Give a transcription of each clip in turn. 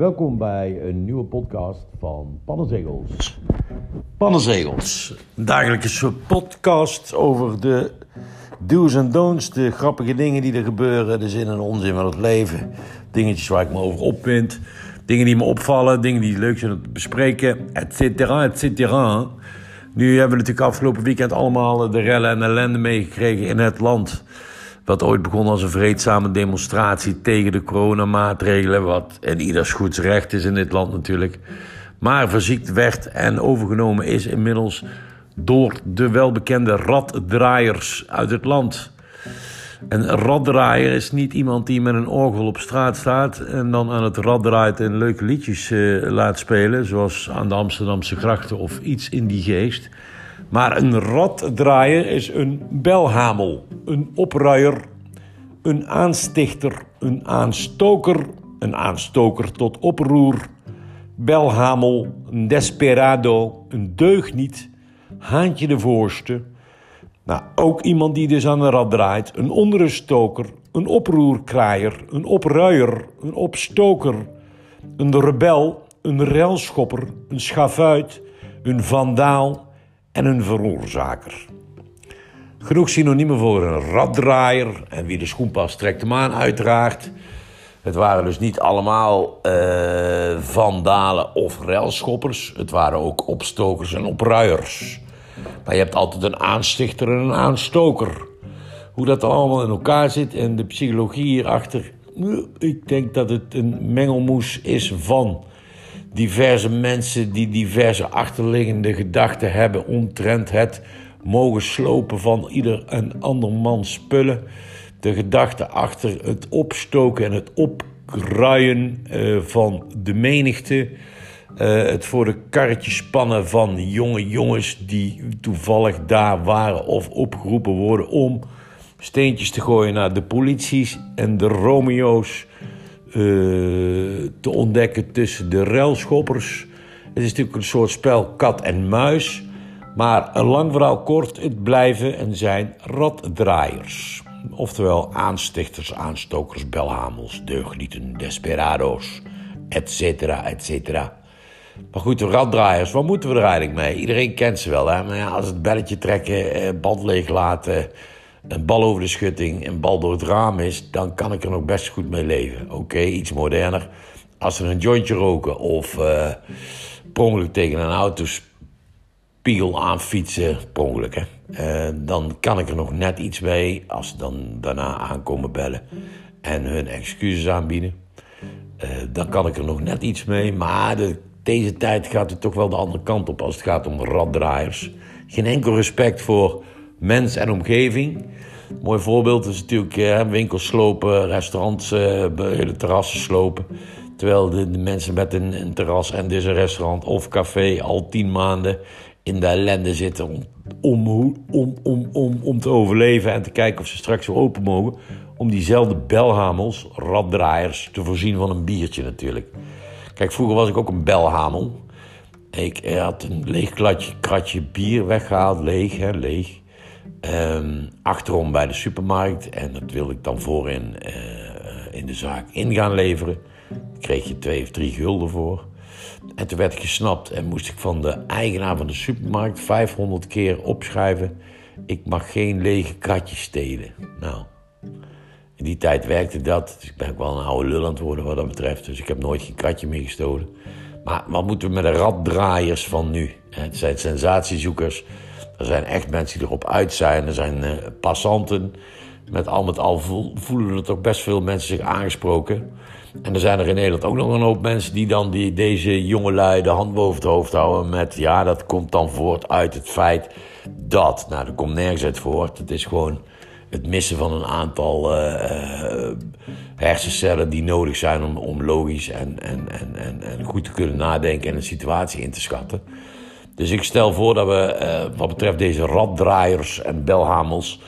Welkom bij een nieuwe podcast van Pannenzegels. Pannenzegels, een dagelijkse podcast over de do's en don'ts, de grappige dingen die er gebeuren, de zin en onzin van het leven, dingetjes waar ik me over opwind, dingen die me opvallen, dingen die leuk zijn om te bespreken, et cetera, et cetera. Nu hebben we natuurlijk afgelopen weekend allemaal de rellen en ellende meegekregen in het land. Wat ooit begon als een vreedzame demonstratie tegen de coronamaatregelen. Wat in ieders goeds recht is in dit land natuurlijk. Maar verziekt werd en overgenomen is inmiddels door de welbekende raddraaiers uit het land. Een raddraaier is niet iemand die met een orgel op straat staat en dan aan het rad draait en leuke liedjes uh, laat spelen, zoals aan de Amsterdamse grachten of iets in die geest. Maar een raddraaier is een belhamel, een opruier, een aanstichter, een aanstoker, een aanstoker tot oproer, belhamel, een desperado, een deugniet, haantje de voorste. Nou, ook iemand die dus aan de rad draait, een onderstoker, een oproerkraaier, een opruier, een opstoker, een rebel, een relschopper, een schavuit, een vandaal en een veroorzaker. Genoeg synoniemen voor een raddraaier. En wie de schoen past, trekt hem aan, uiteraard. Het waren dus niet allemaal uh, vandalen of relschoppers. Het waren ook opstokers en opruiers. Maar je hebt altijd een aanstichter en een aanstoker. Hoe dat allemaal in elkaar zit en de psychologie hierachter. Ik denk dat het een mengelmoes is van diverse mensen die diverse achterliggende gedachten hebben omtrent het mogen slopen van ieder en ander man spullen. De gedachte achter het opstoken en het opruien uh, van de menigte. Uh, het voor de karretjes spannen van jonge jongens die toevallig daar waren of opgeroepen worden om steentjes te gooien naar de polities en de Romeo's te ontdekken tussen de ruilschoppers. Het is natuurlijk een soort spel kat en muis. Maar een lang verhaal kort, het blijven en zijn raddraaiers. Oftewel aanstichters, aanstokers, belhamels, deugnieten, desperado's, et cetera, et cetera. Maar goed, de raddraaiers, wat moeten we er eigenlijk mee? Iedereen kent ze wel, hè? Maar ja, als het belletje trekken, eh, band leeg laten, een bal over de schutting, een bal door het raam is, dan kan ik er nog best goed mee leven. Oké, iets moderner. Als ze een jointje roken of uh, tegen een autospiegel aanfietsen, per ongeluk hè, uh, dan kan ik er nog net iets mee als ze dan daarna aankomen bellen en hun excuses aanbieden. Uh, dan kan ik er nog net iets mee, maar de, deze tijd gaat het toch wel de andere kant op als het gaat om raddraaiers. Geen enkel respect voor mens en omgeving. mooi voorbeeld is natuurlijk eh, winkels slopen, restaurants, eh, hele terrassen slopen. Terwijl de, mensen met een, een, terras en dus een restaurant of café al tien maanden in de ellende zitten om, om, om, om, om, om te overleven en te kijken of ze straks weer open mogen. Om diezelfde belhamels, raddraaiers, te voorzien van een biertje natuurlijk. Kijk, vroeger was ik ook een belhamel. Ik had een leeg kratje bier weggehaald, leeg, hè, leeg. Um, achterom bij de supermarkt. En dat wilde ik dan voorin uh, in de zaak in gaan leveren. Daar kreeg je twee of drie gulden voor. En toen werd ik gesnapt en moest ik van de eigenaar van de supermarkt 500 keer opschrijven: Ik mag geen lege kratjes stelen. Nou, in die tijd werkte dat. Dus ik ben ook wel een oude lul aan het worden wat dat betreft. Dus ik heb nooit geen kratje meer gestolen. Maar wat moeten we met de raddraaiers van nu? Het zijn sensatiezoekers. Er zijn echt mensen die erop uit zijn. Er zijn uh, passanten. Met al met al voelen er toch best veel mensen zich aangesproken. En er zijn er in Nederland ook nog een hoop mensen die dan die, deze jongelui de hand boven het hoofd houden met... ja, dat komt dan voort uit het feit dat... Nou, dat komt nergens uit voort. Het is gewoon het missen van een aantal uh, uh, hersencellen die nodig zijn om, om logisch en, en, en, en goed te kunnen nadenken en een situatie in te schatten. Dus ik stel voor dat we, uh, wat betreft deze raddraaiers en belhamels,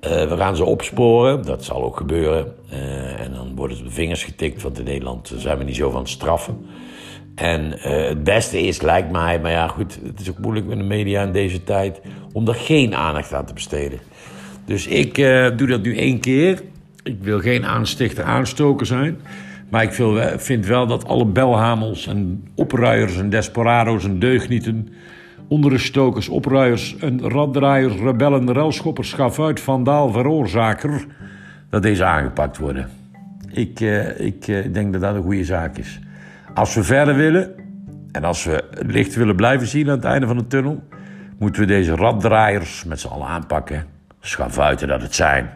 uh, we gaan ze opsporen. Dat zal ook gebeuren. Uh, en dan worden de vingers getikt, want in Nederland zijn we niet zo van straffen. En het beste is, lijkt mij, maar ja goed, het is ook moeilijk met de media in deze tijd, om er geen aandacht aan te besteden. Dus ik doe dat nu één keer. Ik wil geen aanstichter aanstoker zijn. Maar ik vind wel dat alle belhamels en opruiers en desperado's en deugnieten... onderstokers, opruiers en raddraaiers, rebellen, relschoppers, schafuit, vandaal, veroorzaker... dat deze aangepakt worden. Ik, uh, ik uh, denk dat dat een goede zaak is. Als we verder willen en als we het licht willen blijven zien aan het einde van de tunnel... moeten we deze raddraaiers met z'n allen aanpakken. Schafuiten dat het zijn.